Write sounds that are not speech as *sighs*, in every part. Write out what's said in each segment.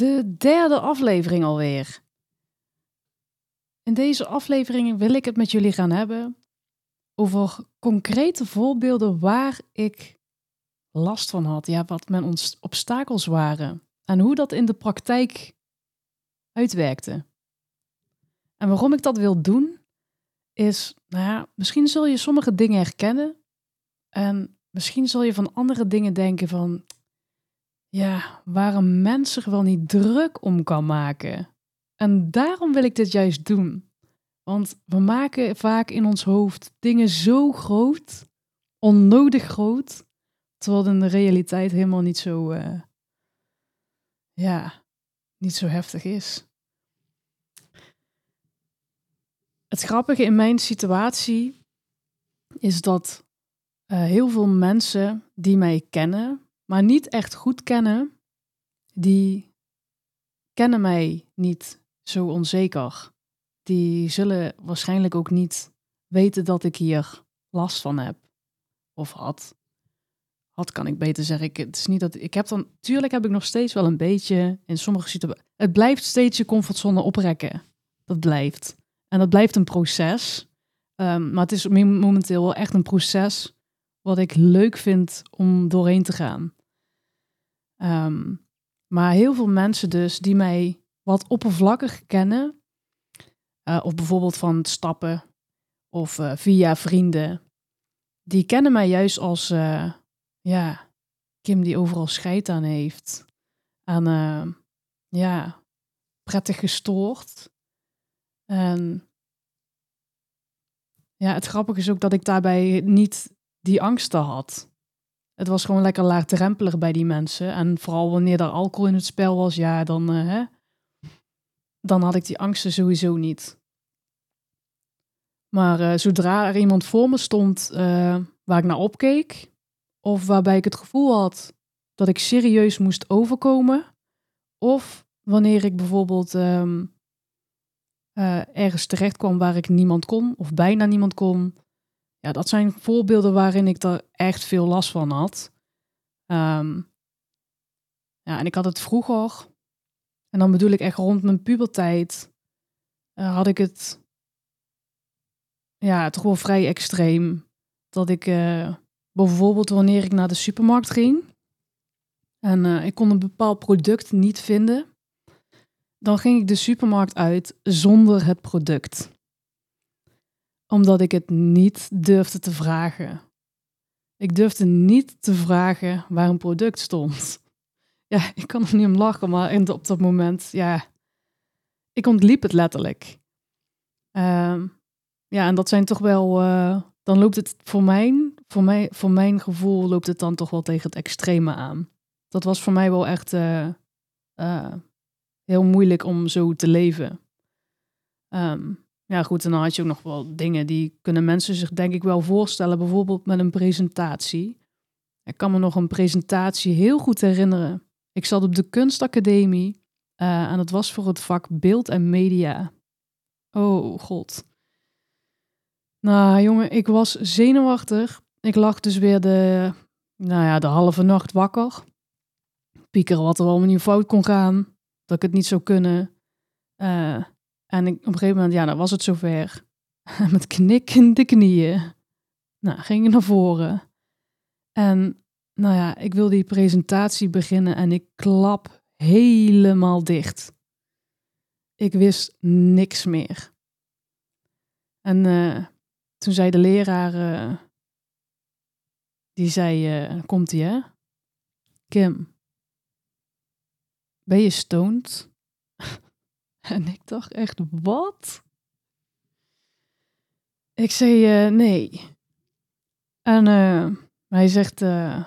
De derde aflevering alweer. In deze aflevering wil ik het met jullie gaan hebben over concrete voorbeelden waar ik last van had. Ja, wat mijn obstakels waren. En hoe dat in de praktijk uitwerkte. En waarom ik dat wil doen, is, nou ja, misschien zul je sommige dingen herkennen. En misschien zul je van andere dingen denken van, ja, waar een mens zich wel niet druk om kan maken. En daarom wil ik dit juist doen. Want we maken vaak in ons hoofd dingen zo groot, onnodig groot, terwijl het de realiteit helemaal niet zo, uh, ja, niet zo heftig is. Het grappige in mijn situatie is dat uh, heel veel mensen die mij kennen, maar niet echt goed kennen, die kennen mij niet zo onzeker. Die zullen waarschijnlijk ook niet weten dat ik hier last van heb of had. Had kan ik beter zeggen. Ik, het is niet dat ik heb dan. Tuurlijk heb ik nog steeds wel een beetje in sommige situaties. Het blijft steeds je comfortzone oprekken. Dat blijft. En dat blijft een proces. Um, maar het is momenteel wel echt een proces wat ik leuk vind om doorheen te gaan. Um, maar heel veel mensen dus die mij wat oppervlakkig kennen, uh, of bijvoorbeeld van stappen of uh, via vrienden, die kennen mij juist als, uh, ja, Kim die overal scheid aan heeft. Aan, ja, prettig gestoord. En ja, het grappige is ook dat ik daarbij niet die angsten had. Het was gewoon lekker laagdrempelig bij die mensen. En vooral wanneer er alcohol in het spel was, ja, dan, hè, dan had ik die angsten sowieso niet. Maar uh, zodra er iemand voor me stond uh, waar ik naar opkeek, of waarbij ik het gevoel had dat ik serieus moest overkomen, of wanneer ik bijvoorbeeld um, ergens terecht kwam waar ik niemand kon, of bijna niemand kon, ja, dat zijn voorbeelden waarin ik er echt veel last van had. Um, ja, en ik had het vroeger, en dan bedoel ik echt rond mijn puberteit, uh, had ik het, ja, toch wel vrij extreem. Dat ik uh, bijvoorbeeld wanneer ik naar de supermarkt ging en uh, ik kon een bepaald product niet vinden, dan ging ik de supermarkt uit zonder het product omdat ik het niet durfde te vragen. Ik durfde niet te vragen waar een product stond. Ja, ik kan er niet om lachen, maar in, op dat moment, ja, ik ontliep het letterlijk. Uh, ja, en dat zijn toch wel, uh, dan loopt het voor mijn, voor, mij, voor mijn gevoel loopt het dan toch wel tegen het extreme aan. Dat was voor mij wel echt uh, heel moeilijk om zo te leven. Um, ja, goed, en dan had je ook nog wel dingen die kunnen mensen zich denk ik wel voorstellen. Bijvoorbeeld met een presentatie. Ik kan me nog een presentatie heel goed herinneren. Ik zat op de kunstacademie uh, en het was voor het vak beeld en media. Oh god. Nou jongen, ik was zenuwachtig. Ik lag dus weer de, nou ja, de halve nacht wakker. Piekeren wat er allemaal niet fout kon gaan. Dat ik het niet zou kunnen. Uh, en op een gegeven moment, ja, dan was het zover. *laughs* Met knikkende knieën. Nou, ging ik naar voren. En nou ja, ik wil die presentatie beginnen en ik klap helemaal dicht. Ik wist niks meer. En uh, toen zei de leraar, uh, die zei, uh, komt ie hè? Kim, ben je stoned? *laughs* En ik dacht echt, wat? Ik zei uh, nee. En uh, hij zegt, uh,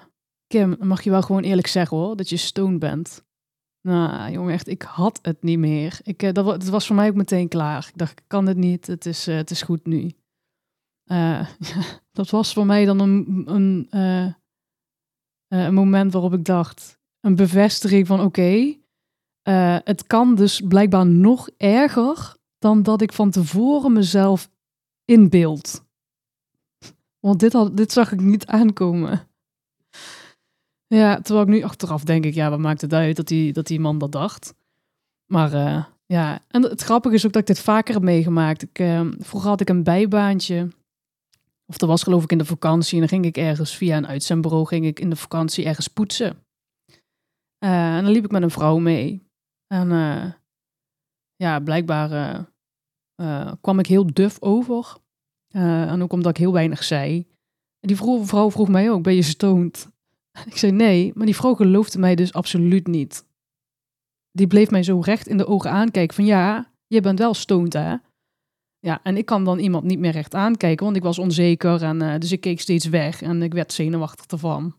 Kim, mag je wel gewoon eerlijk zeggen hoor, dat je stoned bent. Nou, jongen, echt, ik had het niet meer. Ik, dat, was voor mij ook meteen klaar. Ik dacht, ik kan het niet, het is, het is goed nu. *laughs* Dat was voor mij dan een, een, een moment waarop ik dacht, een bevestiging van oké, het kan dus blijkbaar nog erger dan dat ik van tevoren mezelf inbeeld. Want dit, had, dit zag ik niet aankomen. Ja, terwijl ik nu achteraf denk ik, ja, wat maakt het uit dat die, dat die man dat dacht. Maar uh, ja, en het grappige is ook dat ik dit vaker heb meegemaakt. Ik, uh, vroeger had ik een bijbaantje. Of dat was geloof ik in de vakantie. En dan ging ik ergens via een uitzendbureau ging ik in de vakantie ergens poetsen. En dan liep ik met een vrouw mee. En ja, blijkbaar kwam ik heel duf over. en ook omdat ik heel weinig zei. En die vrouw vroeg mij ook, ben je stoned? *laughs* Ik zei nee, maar die vrouw geloofde mij dus absoluut niet. Die bleef mij zo recht in de ogen aankijken van ja, je bent wel stoned hè. Ja, en ik kan dan iemand niet meer recht aankijken, want ik was onzeker en dus ik keek steeds weg en ik werd zenuwachtig ervan.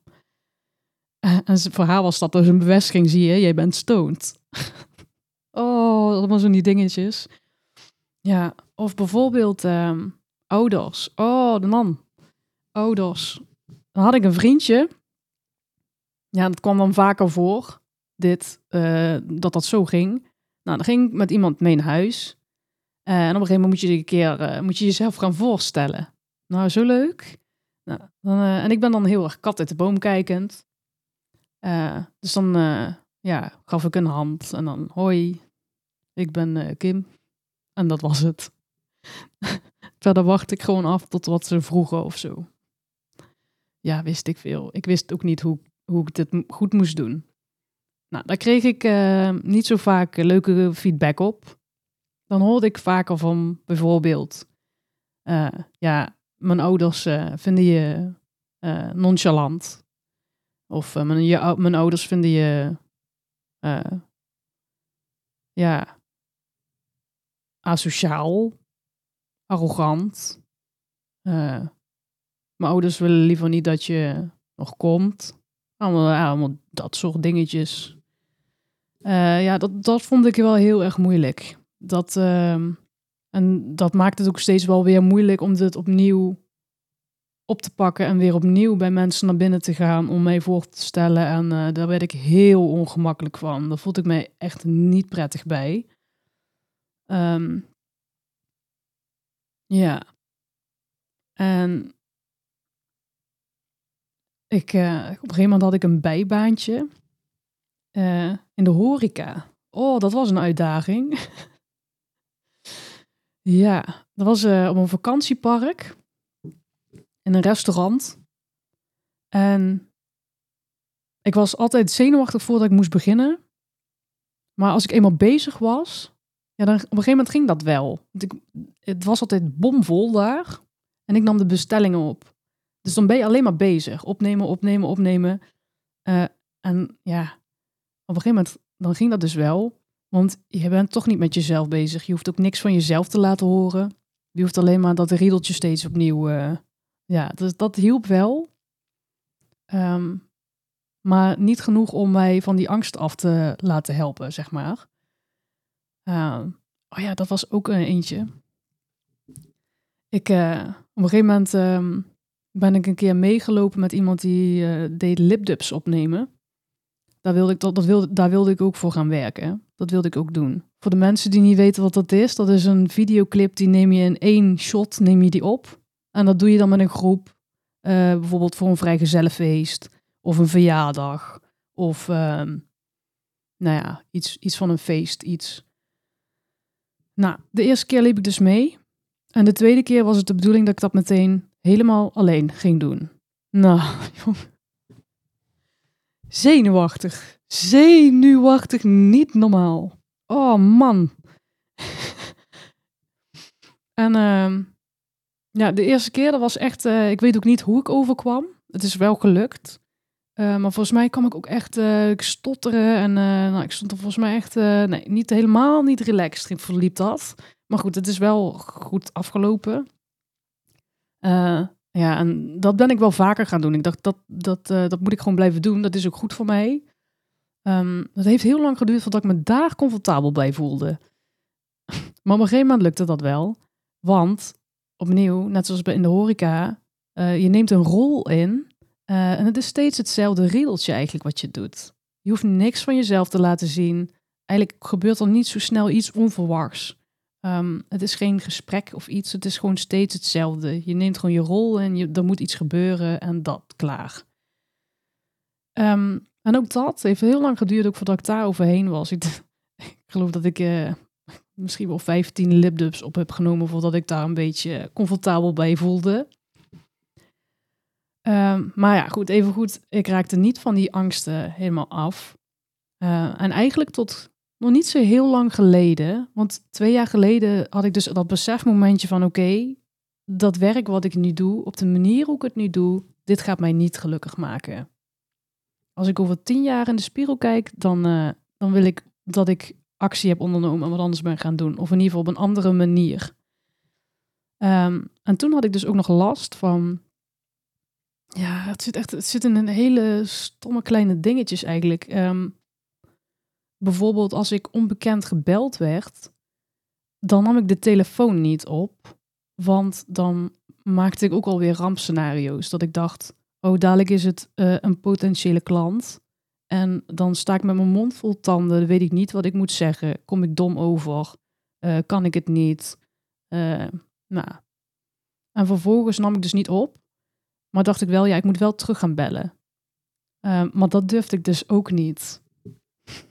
*laughs* En voor haar was dat dus een bevestiging, zie je, jij bent stoned. *laughs* oh, dat was zo die dingetjes. Ja, of bijvoorbeeld uh, ouders. Oh, de man. Ouders. Dan had ik een vriendje ja, dat kwam dan vaker voor, dit, uh, dat dat zo ging. Nou, dan ging ik met iemand mee naar huis. Uh, en op een gegeven moment moet je een keer uh, moet je jezelf gaan voorstellen. Nou, zo leuk. Nou, dan, en ik ben dan heel erg kat uit de boom kijkend. Dus dan ja, gaf ik een hand en dan hoi, ik ben Kim. En dat was het. *laughs* Verder wacht ik gewoon af tot wat ze vroegen of zo. Ja, wist ik veel. Ik wist ook niet hoe hoe ik dit goed moest doen. Nou, daar kreeg ik niet zo vaak leuke feedback op. Dan hoorde ik vaker van bijvoorbeeld, ja, mijn ouders vinden je nonchalant. Of mijn, je, mijn ouders vinden je, ja, asociaal, arrogant. mijn ouders willen liever niet dat je nog komt. Allemaal, dat soort dingetjes. Ja, dat, dat vond ik wel heel erg moeilijk. Dat, uh, en dat maakt het ook steeds wel weer moeilijk om dit opnieuw op te pakken en weer opnieuw bij mensen naar binnen te gaan om mij voor te stellen. En uh, daar werd ik heel ongemakkelijk van. Daar voelde ik mij echt niet prettig bij. Um, ja. En ik, uh, op een gegeven moment had ik een bijbaantje uh, in de horeca. Oh, dat was een uitdaging. *laughs* ja, dat was op een vakantiepark. In een restaurant. En ik was altijd zenuwachtig voordat ik moest beginnen. Maar als ik eenmaal bezig was, ja, dan op een gegeven moment ging dat wel. Ik, het was altijd bomvol daar. En ik nam de bestellingen op. Dus dan ben je alleen maar bezig. Opnemen, opnemen, opnemen. Uh, en ja, op een gegeven moment dan ging dat dus wel. Want je bent toch niet met jezelf bezig. Je hoeft ook niks van jezelf te laten horen. Je hoeft alleen maar dat riedeltje steeds opnieuw. Uh, ja, dus dat hielp wel. Um, maar niet genoeg om mij van die angst af te laten helpen, zeg maar. Uh, oh ja, dat was ook een eentje. Ik, uh, op een gegeven moment um, ben ik een keer meegelopen met iemand die uh, deed lipdubs opnemen. Daar wilde, ik, dat, dat wilde, daar wilde ik ook voor gaan werken. Dat wilde ik ook doen. Voor de mensen die niet weten wat dat is, dat is een videoclip die neem je in één shot neem je die op. En dat doe je dan met een groep. Uh, bijvoorbeeld voor een vrijgezellenfeest of een verjaardag. Of uh, nou ja, iets, iets van een feest, iets. Nou, de eerste keer liep ik dus mee. En de tweede keer was het de bedoeling dat ik dat meteen helemaal alleen ging doen. Nou, *laughs* jong. Zenuwachtig. Zenuwachtig, niet normaal. Oh man. *laughs* en uh, ja, de eerste keer, dat was echt, uh, ik weet ook niet hoe ik overkwam. Het is wel gelukt. Uh, maar volgens mij kwam ik ook echt uh, stotteren. En nou, ik stond er volgens mij echt nee, niet helemaal niet relaxed. Verliep dat. Maar goed, het is wel goed afgelopen. Ja, en dat ben ik wel vaker gaan doen. Ik dacht, dat, dat, dat moet ik gewoon blijven doen. Dat is ook goed voor mij. Um, het heeft heel lang geduurd voordat ik me daar comfortabel bij voelde. *laughs* maar op een gegeven moment lukte dat wel. Want, opnieuw, net zoals in de horeca, uh, je neemt een rol in. Uh, en het is steeds hetzelfde riedeltje eigenlijk wat je doet. Je hoeft niks van jezelf te laten zien. Eigenlijk gebeurt er niet zo snel iets onverwachts. Um, het is geen gesprek of iets. Het is gewoon steeds hetzelfde. Je neemt gewoon je rol en er moet iets gebeuren en dat, klaar. Um, en ook dat heeft heel lang geduurd ook voordat ik daar overheen was. Ik, *laughs* ik geloof dat ik uh, misschien wel 15 lipdubs op heb genomen voordat ik daar een beetje comfortabel bij voelde. Um, maar ja, goed, even goed. Ik raakte niet van die angsten helemaal af. Uh, en eigenlijk tot nog niet zo heel lang geleden. Want twee jaar geleden had ik dus dat besefmomentje van oké, dat werk wat ik nu doe, op de manier hoe ik het nu doe, dit gaat mij niet gelukkig maken. Als ik over tien jaar in de spiegel kijk, dan, uh, dan wil ik dat ik actie heb ondernomen en wat anders ben gaan doen. Of in ieder geval op een andere manier. Um, en toen had ik dus ook nog last van. Ja, het zit echt het zit in een hele stomme kleine dingetjes eigenlijk. Um, bijvoorbeeld als ik onbekend gebeld werd, dan nam ik de telefoon niet op. Want dan maakte ik ook alweer rampscenario's. Dat ik dacht, oh dadelijk is het uh, een potentiële klant. En dan sta ik met mijn mond vol tanden, weet ik niet wat ik moet zeggen. Kom ik dom over? Uh, kan ik het niet? Uh, nou. En vervolgens nam ik dus niet op. Maar dacht ik wel, ja, ik moet wel terug gaan bellen. maar dat durfde ik dus ook niet. *laughs*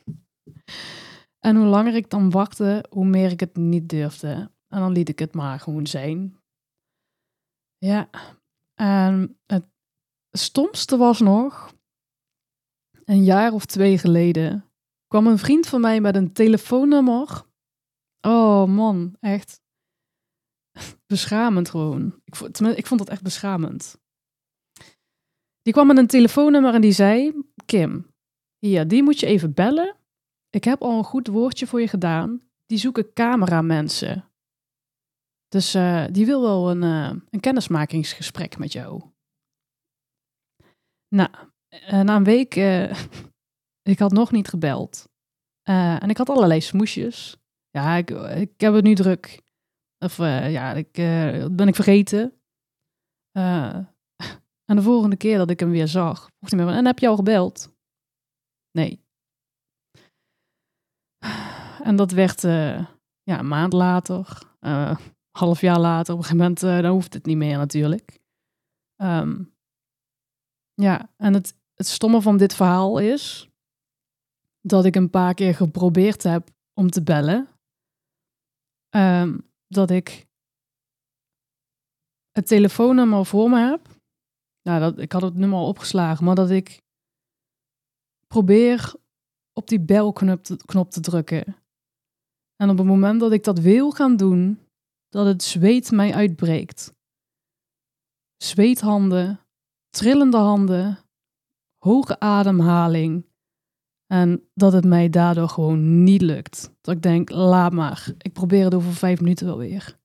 En hoe langer ik dan wachtte, hoe meer ik het niet durfde. En dan liet ik het maar gewoon zijn. Ja, en het stomste was nog, een jaar of twee geleden, kwam een vriend van mij met een telefoonnummer. Oh man, echt beschamend gewoon. Ik vond, dat echt beschamend. Die kwam met een telefoonnummer en die zei: Kim, ja, die moet je even bellen. Ik heb al een goed woordje voor je gedaan. Die zoeken cameramensen. Dus uh, die wil wel een, uh, een kennismakingsgesprek met jou. Nou, uh, na een week, *laughs* ik had nog niet gebeld. en ik had allerlei smoesjes. Ja, ik, ik heb het nu druk. Of ja, ik, ben ik vergeten. *laughs* en de volgende keer dat ik hem weer zag, vroeg hij me, en heb je al gebeld? Nee. *sighs* En dat werd ja, een maand later, uh, *laughs* half jaar later. Op een gegeven moment, dan hoeft het niet meer natuurlijk. Um, ja, en het, het stomme van dit verhaal is dat ik een paar keer geprobeerd heb om te bellen. Um, dat ik het telefoonnummer voor me heb. Nou, dat, ik had het nummer al opgeslagen, maar dat ik probeer op die belknop knop te drukken. En op het moment dat ik dat wil gaan doen, dat het zweet mij uitbreekt. Zweethanden, trillende handen, hoge ademhaling. En dat het mij daardoor gewoon niet lukt. Dat ik denk, laat maar. Ik probeer het over vijf minuten wel weer.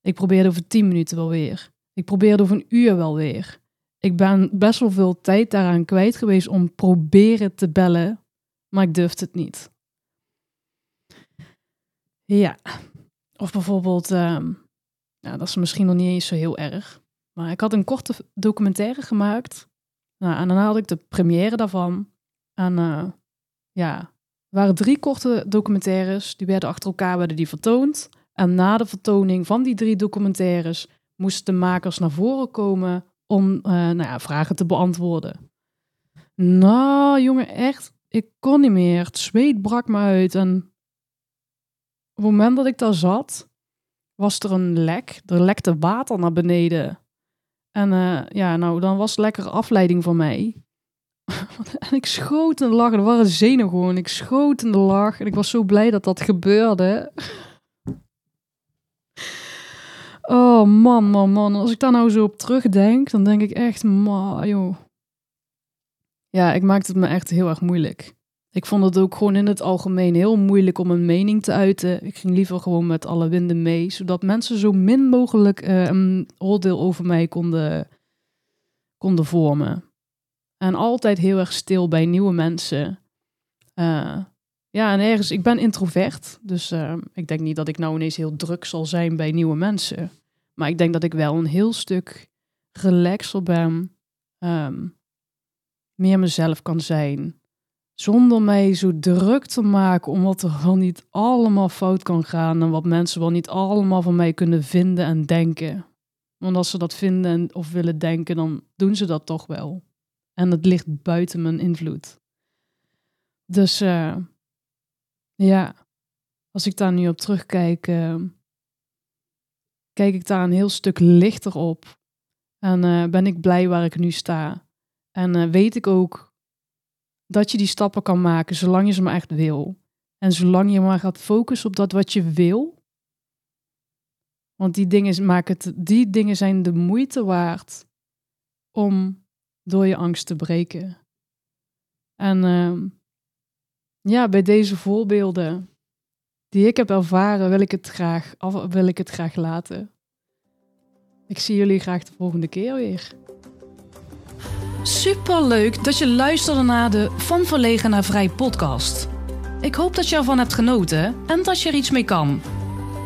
Ik probeer het over tien minuten wel weer. Ik probeer het over een uur wel weer. Ik ben best wel veel tijd daaraan kwijt geweest om proberen te bellen, maar ik durfde het niet. Ja. Of bijvoorbeeld, um, nou, dat is misschien nog niet eens zo heel erg. Maar ik had een korte documentaire gemaakt. Nou, en dan had ik de première daarvan. En uh, ja, er waren drie korte documentaires. Die werden achter elkaar werden die vertoond. En na de vertoning van die drie documentaires moesten de makers naar voren komen om uh, nou ja, vragen te beantwoorden. Nou, jongen, echt, ik kon niet meer. Het zweet brak me uit en op het moment dat ik daar zat, was er een lek. Er lekte water naar beneden. En uh, ja, nou, dan was lekker afleiding voor mij. *laughs* en ik schoot in de lach. Er waren zenuwen gewoon. Ik schoot in de lach. En ik was zo blij dat dat gebeurde. *laughs* oh man, man, man. Als ik daar nou zo op terugdenk, dan denk ik echt, ma, joh. Ja, ik maakte het me echt heel erg moeilijk. Ik vond het ook gewoon in het algemeen heel moeilijk om een mening te uiten. Ik ging liever gewoon met alle winden mee, zodat mensen zo min mogelijk uh, een oordeel over mij konden, konden vormen. En altijd heel erg stil bij nieuwe mensen. Uh, ja, en ergens, ik ben introvert. Dus uh, ik denk niet dat ik nou ineens heel druk zal zijn bij nieuwe mensen. Maar ik denk dat ik wel een heel stuk relaxer ben. Um, meer mezelf kan zijn. Zonder mij zo druk te maken om wat er wel niet allemaal fout kan gaan. En wat mensen wel niet allemaal van mij kunnen vinden en denken. Want als ze dat vinden of willen denken, dan doen ze dat toch wel. En het ligt buiten mijn invloed. Dus uh, ja, als ik daar nu op terugkijk, uh, kijk ik daar een heel stuk lichter op. En uh, ben ik blij waar ik nu sta. En weet ik ook dat je die stappen kan maken zolang je ze maar echt wil. En zolang je maar gaat focussen op dat wat je wil, want die dingen, maken het, die dingen zijn de moeite waard om door je angst te breken. En uh, ja, bij deze voorbeelden die ik heb ervaren, wil ik het graag, wil ik het graag laten. Ik zie jullie graag de volgende keer weer. Super leuk dat je luisterde naar de Van Verlegen naar Vrij podcast. Ik hoop dat je ervan hebt genoten en dat je er iets mee kan.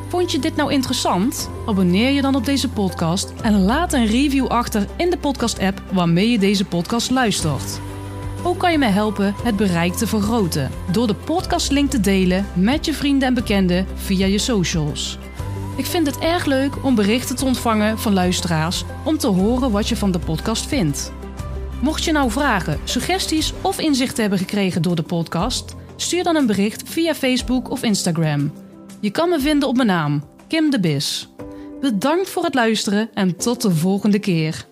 Vond je dit nou interessant? Abonneer je dan op deze podcast en laat een review achter in de podcast-app waarmee je deze podcast luistert. Ook kan je mij helpen het bereik te vergroten door de podcastlink te delen met je vrienden en bekenden via je socials. Ik vind het erg leuk om berichten te ontvangen van luisteraars om te horen wat je van de podcast vindt. Mocht je nou vragen, suggesties of inzichten hebben gekregen door de podcast, stuur dan een bericht via Facebook of Instagram. Je kan me vinden op mijn naam, Kim de Bis. Bedankt voor het luisteren en tot de volgende keer.